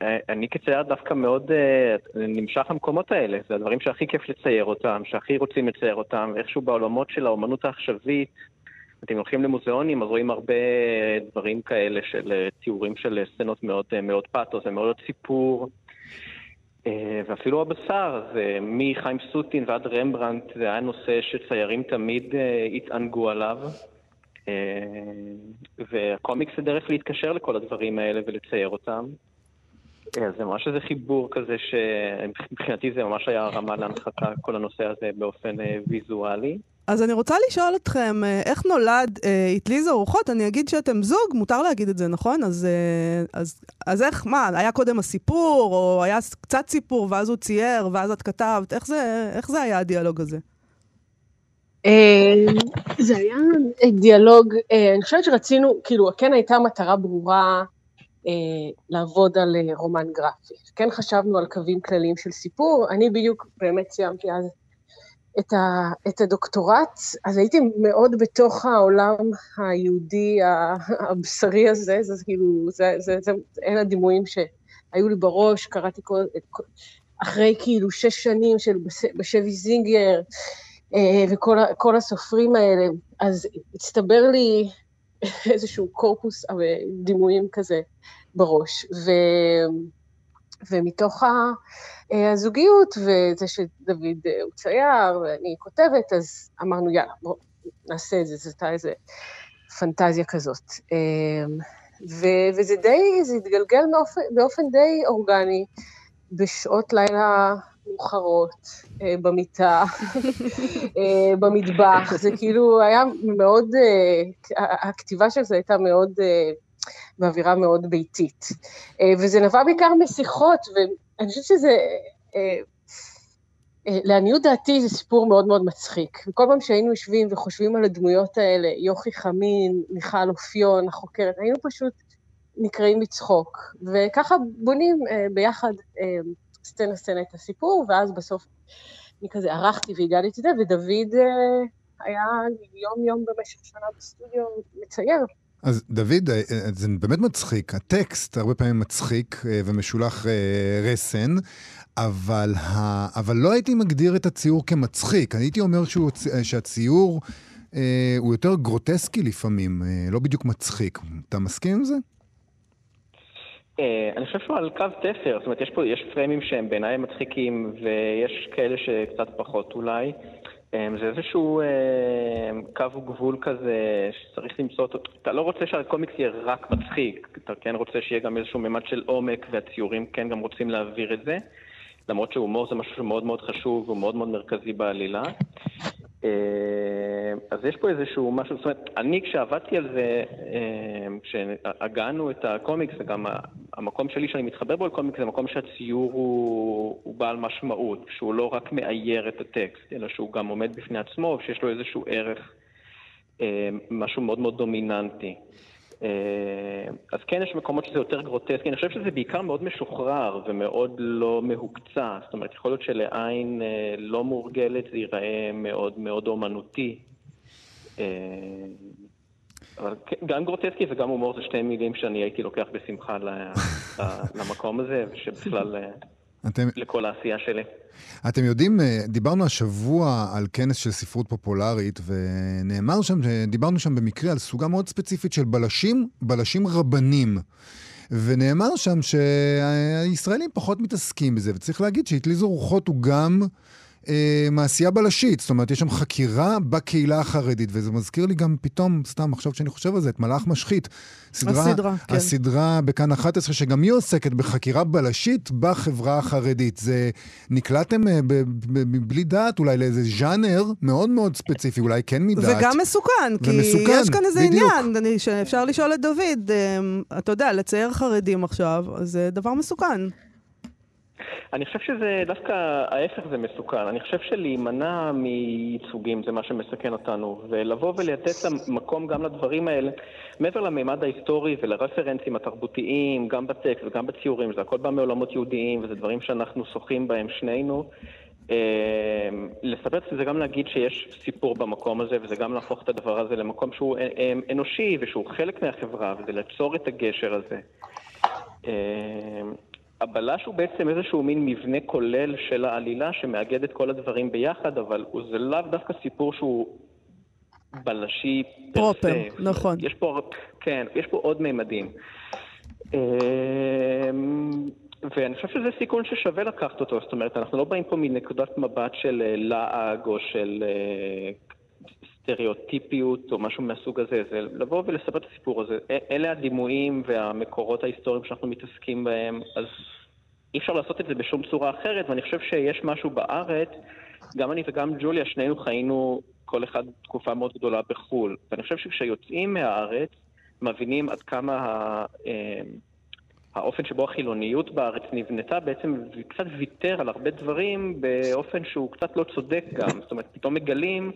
ואני כצייר דווקא מאוד אה, נמשך למקומות האלה. זה הדברים שהכי כיף לצייר אותם, שהכי רוצים לצייר אותם, ואיכשהו בעולמות של האומנות העכשווית, אתם הולכים למוזיאונים, אז רואים הרבה דברים כאלה של תיאורים של סצנות מאוד, מאוד פאתוס, זה מאוד סיפור. אה, ואפילו הבשר, זה מחיים סוטין ועד רמברנט, זה היה נושא שציירים תמיד אה, התענגו עליו. אה, והקומיקס זה דרך להתקשר לכל הדברים האלה ולצייר אותם. זה ממש איזה חיבור כזה שמבחינתי זה ממש היה רמה להנחתה, כל הנושא הזה באופן ויזואלי. אז אני רוצה לשאול אתכם, אה, איך נולד אה, אטליז הרוחות? אני אגיד שאתם זוג, מותר להגיד את זה, נכון? אז, אה, אז, אז איך, מה, היה קודם הסיפור, או היה קצת סיפור, ואז הוא צייר, ואז את כתבת? איך זה, איך זה היה הדיאלוג הזה? אה, זה היה דיאלוג, אה, אני חושבת שרצינו, כאילו, כן הייתה מטרה ברורה לעבוד על רומן גרפי. כן חשבנו על קווים כלליים של סיפור, אני בדיוק באמת סיימתי אז את, ה, את הדוקטורט, אז הייתי מאוד בתוך העולם היהודי הבשרי הזה, זה כאילו, זה, זה, זה, אלה הדימויים שהיו לי בראש, קראתי כל, אחרי כאילו שש שנים של בשבי זינגר, אה, וכל הסופרים האלה, אז הצטבר לי איזשהו קורפוס דימויים כזה בראש. ו... ומתוך אה, הזוגיות, וזה שדוד אה, הוא צייר ואני כותבת, אז אמרנו, יאללה, בואו נעשה את זה, זו הייתה איזו פנטזיה כזאת. ו, וזה די, זה התגלגל באופן, באופן די אורגני, בשעות לילה מאוחרות, אה, במיטה, במטבח, זה כאילו היה מאוד, הכתיבה של זה הייתה מאוד, באווירה מאוד ביתית. וזה נבע בעיקר משיחות, ואני חושבת שזה, לעניות דעתי זה סיפור מאוד מאוד מצחיק. וכל פעם שהיינו יושבים וחושבים על הדמויות האלה, יוכי חמין, מיכל אופיון, החוקרת, היינו פשוט נקראים מצחוק. וככה בונים ביחד סצנה סצנה את הסיפור, ואז בסוף אני כזה ערכתי והגעתי את זה, ודוד אה, היה יום-יום במשך שנה בסטודיו מצייר. אז דוד, אה, אה, זה באמת מצחיק, הטקסט הרבה פעמים מצחיק ומשולח רסן, אבל, ה... אבל לא הייתי מגדיר את הציור כמצחיק, הייתי אומר שהוא, שהציור הוא יותר גרוטסקי לפעמים, לא בדיוק מצחיק. אתה מסכים עם זה? אה, אני חושב שהוא על קו תפר, זאת אומרת, יש פה, יש פריימים שהם בעיניי מצחיקים, ויש כאלה שקצת פחות אולי. אה, זה איזשהו אה, קו גבול כזה שצריך למצוא אותו. אתה לא רוצה שהקומיקס יהיה רק מצחיק, אתה כן רוצה שיהיה גם איזשהו ממד של עומק, והציורים כן גם רוצים להעביר את זה. למרות שהומור זה משהו שמאוד מאוד חשוב, והוא מאוד מאוד מרכזי בעלילה. אה, אז יש פה איזשהו משהו, זאת אומרת, אני כשעבדתי על זה, כשהגענו את הקומיקס, וגם המקום שלי שאני מתחבר בו לקומיקס, זה מקום שהציור הוא, הוא בעל משמעות, שהוא לא רק מאייר את הטקסט, אלא שהוא גם עומד בפני עצמו, ושיש לו איזשהו ערך, אה, משהו מאוד מאוד דומיננטי. אה, אז כן, יש מקומות שזה יותר גרוטסקי. אני חושב שזה בעיקר מאוד משוחרר ומאוד לא מהוקצע. זאת אומרת, יכול להיות שלעין אה, לא מורגלת זה ייראה מאוד מאוד אומנותי. אה, אבל כן, גם גרוטסקי וגם הומור זה שתי מילים שאני הייתי לוקח בשמחה למקום הזה, שבכלל... אתם... לכל העשייה שלי. אתם יודעים, אה, דיברנו השבוע על כנס של ספרות פופולרית, ונאמר שם, דיברנו שם במקרה על סוגה מאוד ספציפית של בלשים, בלשים רבנים. ונאמר שם שהישראלים פחות מתעסקים בזה, וצריך להגיד שהתליזו רוחות הוא גם אה, מעשייה בלשית, זאת אומרת, יש שם חקירה בקהילה החרדית, וזה מזכיר לי גם פתאום, סתם עכשיו שאני חושב על זה, את מלאך משחית. סדרה, הסדרה, כן. הסדרה בכאן 11, שגם היא עוסקת בחקירה בלשית בחברה החרדית. זה, נקלעתם אה, בלי דעת אולי לאיזה ז'אנר מאוד מאוד ספציפי, אולי כן מדעת. וגם מסוכן, כי ומסוכן, יש כאן איזה בדיוק. עניין, שאפשר לשאול את דוד, אה, אתה יודע, לצייר חרדים עכשיו, זה דבר מסוכן. אני חושב שזה דווקא ההפך זה מסוכן. אני חושב שלהימנע מייצוגים זה מה שמסכן אותנו, ולבוא ולתת מקום גם לדברים האלה, מעבר למימד ההיסטורי ולרפרנסים התרבותיים, גם בטקסט וגם בציורים, זה הכל בא מעולמות יהודיים, וזה דברים שאנחנו שוחים בהם שנינו. אה, לספר את זה גם להגיד שיש סיפור במקום הזה, וזה גם להפוך את הדבר הזה למקום שהוא אה, אה, אנושי ושהוא חלק מהחברה, וזה ליצור את הגשר הזה. הבלש הוא בעצם איזשהו מין מבנה כולל של העלילה שמאגד את כל הדברים ביחד, אבל זה לאו דווקא סיפור שהוא בלשי פרופר, נכון. יש פה, כן, יש פה עוד מימדים. אמ, ואני חושב שזה סיכון ששווה לקחת אותו, זאת אומרת, אנחנו לא באים פה מנקודת מבט של אה, לעג או של אה, סטריאוטיפיות או משהו מהסוג הזה, זה לבוא ולספר את הסיפור הזה. אלה הדימויים והמקורות ההיסטוריים שאנחנו מתעסקים בהם, אז אי אפשר לעשות את זה בשום צורה אחרת, ואני חושב שיש משהו בארץ, גם אני וגם ג'וליה, שנינו חיינו כל אחד תקופה מאוד גדולה בחו"ל. ואני חושב שכשיוצאים מהארץ, מבינים עד כמה ה, אה, האופן שבו החילוניות בארץ נבנתה בעצם קצת ויתר על הרבה דברים באופן שהוא קצת לא צודק גם. זאת אומרת, פתאום מגלים,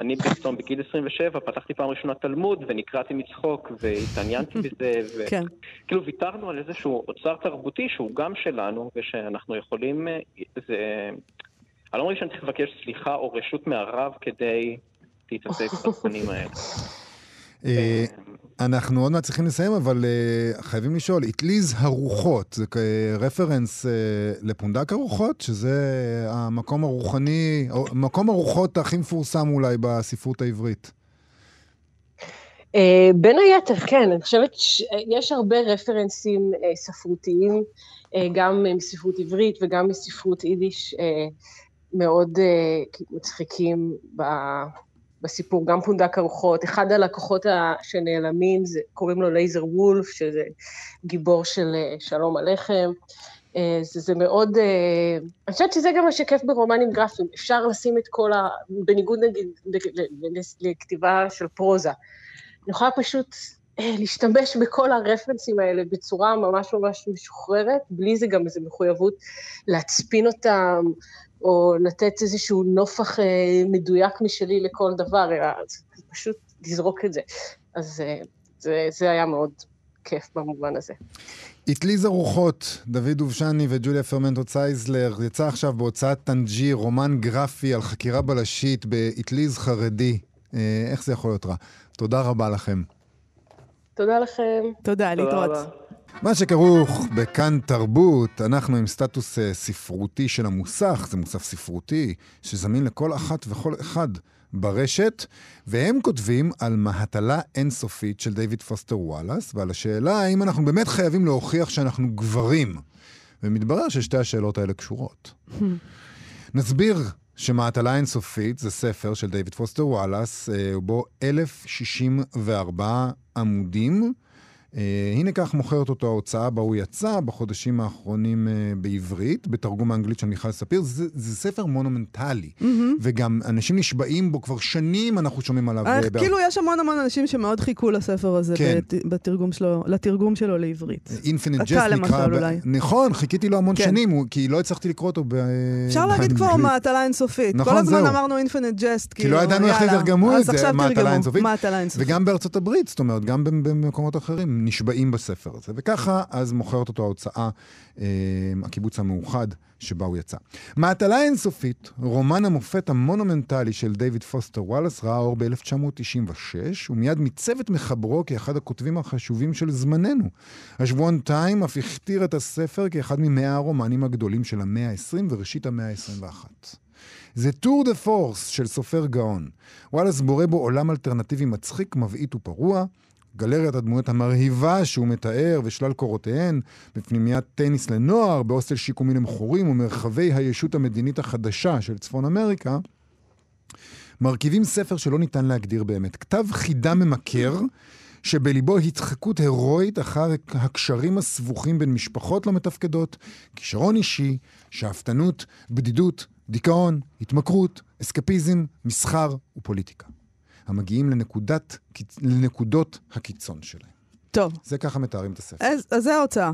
אני פתאום בגיל 27 פתחתי פעם ראשונה תלמוד ונקרעתי מצחוק והתעניינתי בזה. ו... כן. כאילו ויתרנו על איזשהו אוצר תרבותי שהוא גם שלנו ושאנחנו יכולים... אה, זה... אני לא מרגיש שאני צריך לבקש סליחה או רשות מהרב כדי להתעסק בתכנים האלה. אה, אנחנו עוד מעט צריכים לסיים, אבל uh, חייבים לשאול, אטליז הרוחות, זה רפרנס uh, לפונדק הרוחות, שזה המקום הרוחני, מקום הרוחות הכי מפורסם אולי בספרות העברית. Uh, בין היתר, כן, אני חושבת שיש הרבה רפרנסים uh, ספרותיים, uh, גם מספרות עברית וגם מספרות יידיש, מאוד מצחיקים ב... בסיפור, גם פונדק ארוחות. אחד הלקוחות שנעלמים, זה, קוראים לו לייזר וולף, שזה גיבור של אה, שלום הלחם. אה, זה, זה מאוד, אה, אני חושבת שזה גם מה שכיף ברומנים גרפיים, אפשר לשים את כל ה... בניגוד נגיד לכתיבה של פרוזה. אני יכולה פשוט להשתמש בכל הרפרנסים האלה בצורה ממש ממש משוחררת, בלי זה גם איזו מחויבות להצפין אותם, או לתת איזשהו נופח אה, מדויק משלי לכל דבר, אלא פשוט לזרוק את זה. אז אה, זה, זה היה מאוד כיף במובן הזה. אטליז הרוחות, דוד דובשני וג'וליה פרמנטו צייזלר, יצא עכשיו בהוצאת טנג'יר, רומן גרפי על חקירה בלשית באטליז חרדי. אה, איך זה יכול להיות רע? תודה רבה לכם. תודה לכם. תודה, להתראות. מה שכרוך בכאן תרבות, אנחנו עם סטטוס uh, ספרותי של המוסך, זה מוסף ספרותי שזמין לכל אחת וכל אחד ברשת, והם כותבים על מהתלה אינסופית של דיוויד פוסטר וואלאס, ועל השאלה האם אנחנו באמת חייבים להוכיח שאנחנו גברים. ומתברר ששתי השאלות האלה קשורות. נסביר שמהתלה אינסופית זה ספר של דיוויד פוסטר וואלאס, uh, בו 1,064 עמודים. Uh, הנה כך מוכרת אותו ההוצאה בה הוא יצא בחודשים האחרונים uh, בעברית, בתרגום מאנגלית של מיכל ספיר. זה, זה ספר מונומנטלי, mm-hmm. וגם אנשים נשבעים בו כבר שנים, אנחנו שומעים עליו. Uh, כאילו יש המון המון אנשים שמאוד חיכו לספר הזה כן. בת, בתרגום שלו, לתרגום שלו לעברית. Infinite Jest נקרא. למשל אולי. נכון, חיכיתי לו המון כן. שנים, כי לא הצלחתי לקרוא אותו באנגלית. אפשר להגיד כבר מעטלה אינסופית. נכון, כל הזמן זהו. אמרנו Infinite Jest, כאילו, כי לא ידענו איך יתרגמו את זה, מהתלה אינסופית. וגם בארצות הברית, זאת אומרת, גם במקומות אחרים. נשבעים בספר הזה. וככה אז מוכרת אותו ההוצאה, אה, הקיבוץ המאוחד, שבה הוא יצא. מהתלה אינסופית, רומן המופת המונומנטלי של דיוויד פוסטר וואלאס, ראה אור ב-1996, ומיצב מיד את מחברו כאחד הכותבים החשובים של זמננו. השבועון טיים אף הכתיר את הספר כאחד ממאה הרומנים הגדולים של המאה ה-20 וראשית המאה ה-21. זה tour de force של סופר גאון. וואלאס בורא בו עולם אלטרנטיבי מצחיק, מבעית ופרוע, גלריית הדמויות המרהיבה שהוא מתאר ושלל קורותיהן, בפנימיית טניס לנוער, בהוסטל שיקומי למכורים וברחבי הישות המדינית החדשה של צפון אמריקה, מרכיבים ספר שלא ניתן להגדיר באמת. כתב חידה ממכר, שבליבו התחקות הירואית אחר הקשרים הסבוכים בין משפחות לא מתפקדות, כישרון אישי, שאפתנות, בדידות, דיכאון, התמכרות, אסקפיזם, מסחר ופוליטיקה. המגיעים לנקודת, לנקודות הקיצון שלהם. טוב. זה ככה מתארים את הספר. אז, אז זה ההוצאה.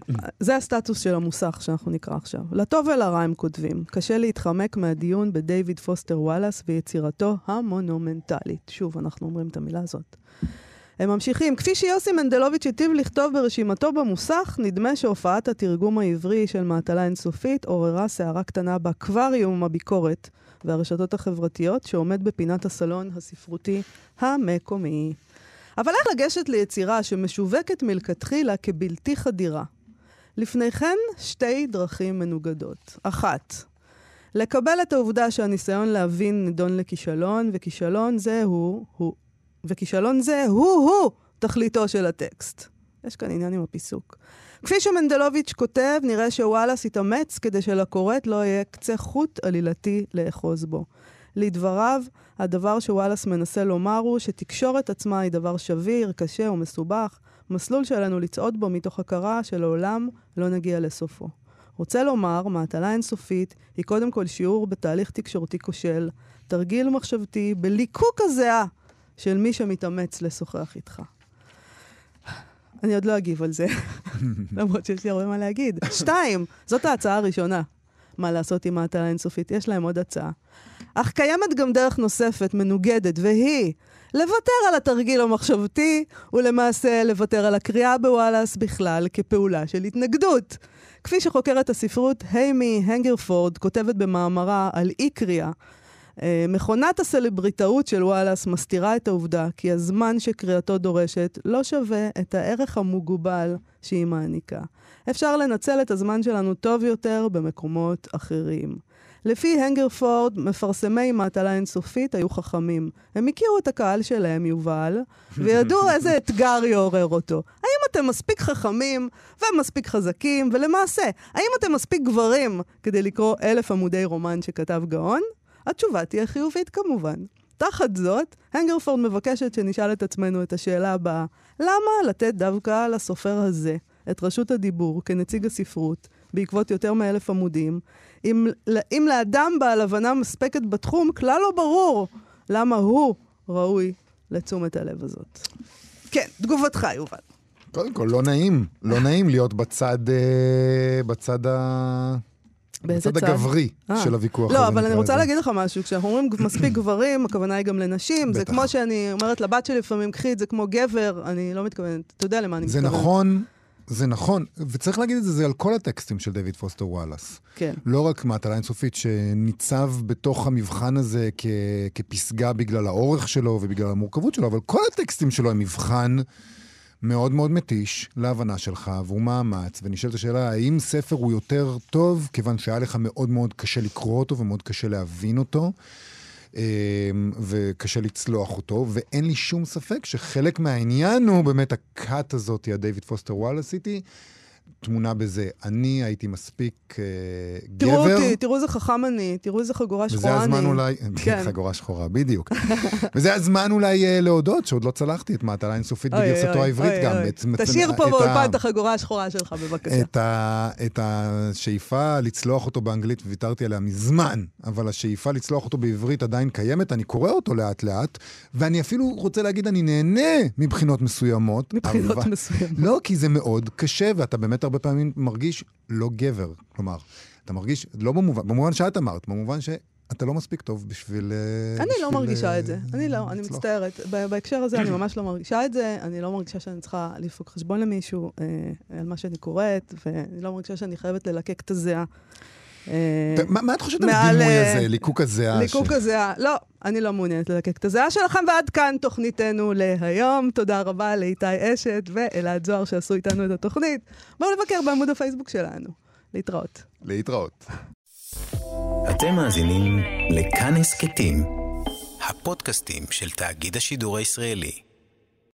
זה הסטטוס של המוסך שאנחנו נקרא עכשיו. לטוב ולרע הם כותבים. קשה להתחמק מהדיון בדייוויד פוסטר וואלאס ויצירתו המונומנטלית. שוב, אנחנו אומרים את המילה הזאת. הם ממשיכים. כפי שיוסי מנדלוביץ' היטיב לכתוב ברשימתו במוסך, נדמה שהופעת התרגום העברי של מהטלה אינסופית עוררה סערה קטנה באקווריום הביקורת והרשתות החברתיות שעומד בפינת הסלון הספרותי המקומי. אבל איך לגשת ליצירה שמשווקת מלכתחילה כבלתי חדירה? לפני כן, שתי דרכים מנוגדות. אחת, לקבל את העובדה שהניסיון להבין נידון לכישלון, וכישלון זה הוא, הוא, וכישלון זה הוא-הוא תכליתו של הטקסט. יש כאן עניין עם הפיסוק. כפי שמנדלוביץ' כותב, נראה שוואלאס התאמץ כדי שלקוראת לא יהיה קצה חוט עלילתי לאחוז בו. לדבריו, הדבר שוואלאס מנסה לומר הוא שתקשורת עצמה היא דבר שביר, קשה ומסובך, מסלול שעלינו לצעוד בו מתוך הכרה שלעולם לא נגיע לסופו. רוצה לומר, מהטלה אינסופית היא קודם כל שיעור בתהליך תקשורתי כושל, תרגיל מחשבתי בליקוק הזיעה של מי שמתאמץ לשוחח איתך. אני עוד לא אגיב על זה, למרות שיש לי הרבה מה להגיד. שתיים, זאת ההצעה הראשונה. מה לעשות עם ההטלה אינסופית? יש להם עוד הצעה. אך קיימת גם דרך נוספת, מנוגדת, והיא לוותר על התרגיל המחשבתי, ולמעשה לוותר על הקריאה בוואלאס בכלל כפעולה של התנגדות. כפי שחוקרת הספרות היימי הנגרפורד כותבת במאמרה על אי-קריאה, אה, מכונת הסלבריטאות של וואלאס מסתירה את העובדה כי הזמן שקריאתו דורשת לא שווה את הערך המוגבל שהיא מעניקה. אפשר לנצל את הזמן שלנו טוב יותר במקומות אחרים. לפי הנגרפורד, מפרסמי מטלה אינסופית היו חכמים. הם הכירו את הקהל שלהם, יובל, וידעו איזה אתגר יעורר אותו. האם אתם מספיק חכמים ומספיק חזקים, ולמעשה, האם אתם מספיק גברים כדי לקרוא אלף עמודי רומן שכתב גאון? התשובה תהיה חיובית כמובן. תחת זאת, הנגרפורד מבקשת שנשאל את עצמנו את השאלה הבאה: למה לתת דווקא לסופר הזה את רשות הדיבור כנציג הספרות בעקבות יותר מאלף עמודים, אם, אם לאדם בעל הבנה מספקת בתחום כלל לא ברור למה הוא ראוי לתשומת הלב הזאת. כן, תגובתך, יובל. קודם כל, לא נעים. לא נעים להיות בצד, אה, בצד ה... באיזה צד? הגברי אה. של הוויכוח לא, אבל אני רוצה לזה. להגיד לך משהו. כשאנחנו אומרים מספיק גברים, הכוונה היא גם לנשים. זה בטח. כמו שאני אומרת לבת שלי לפעמים, קחי את זה כמו גבר, אני לא מתכוונת, אתה יודע למה אני זה מתכוונת. נכון, זה נכון, וצריך להגיד את זה, זה על כל הטקסטים של דויד פוסטר וואלאס. כן. לא רק מהתלה אינסופית שניצב בתוך המבחן הזה כ- כפסגה בגלל האורך שלו ובגלל המורכבות שלו, אבל כל הטקסטים שלו הם מבחן מאוד מאוד מתיש להבנה שלך, והוא מאמץ, ונשאלת השאלה, האם ספר הוא יותר טוב, כיוון שהיה לך מאוד מאוד קשה לקרוא אותו ומאוד קשה להבין אותו, אמ, וקשה לצלוח אותו, ואין לי שום ספק שחלק מהעניין הוא באמת ה cult הזאת, הדייוויד פוסטר וואלאס תמונה בזה. אני הייתי מספיק אה, תראו גבר. אותי, תראו איזה חכם אני, תראו איזה חגורה וזה שחורה אני. הזמן אולי, כן. חגורה שחורה, בדיוק. וזה הזמן אולי אה, להודות שעוד לא צלחתי את מהטלה אינסופית בגרסתו העברית אוי, גם. אוי. את- את- תשאיר פה באולפן את החגורה השחורה שלך, בבקשה. את, ה, את השאיפה לצלוח אותו באנגלית, וויתרתי עליה מזמן, אבל השאיפה לצלוח אותו בעברית עדיין קיימת, אני קורא אותו לאט-לאט, ואני אפילו רוצה להגיד, אני נהנה מבחינות מסוימות. מבחינות אבל- מסוימות. לא, כי זה מאוד קשה, ואתה באמת הרבה פעמים מרגיש לא גבר. כלומר, אתה מרגיש, לא במובן, במובן שאת אמרת, במובן שאתה לא מספיק טוב בשביל... אה, אני לא בשביל, מרגישה אה, את זה. אני לא, אני. מצטערת. בהקשר הזה אני ממש לא מרגישה את זה. אני לא מרגישה שאני צריכה לדפוק חשבון למישהו אה, על מה שאני קוראת, ואני לא מרגישה שאני חייבת ללקק את הזיעה. אה, מה מה את חושבת על הדימוי אה, הזה, ליקוק הזיעה? ליקוק הזיעה. לא, אני לא מעוניינת ללקק את הזיעה שלכם, ועד כאן תוכניתנו להיום. תודה רבה לאיתי אשת ואלעד זוהר שעשו איתנו את התוכנית. בואו לבקר בעמוד הפייסבוק שלנו. להתראות. להתראות. אתם מאזינים לכאן הסכתים, הפודקאסטים של תאגיד השידור הישראלי.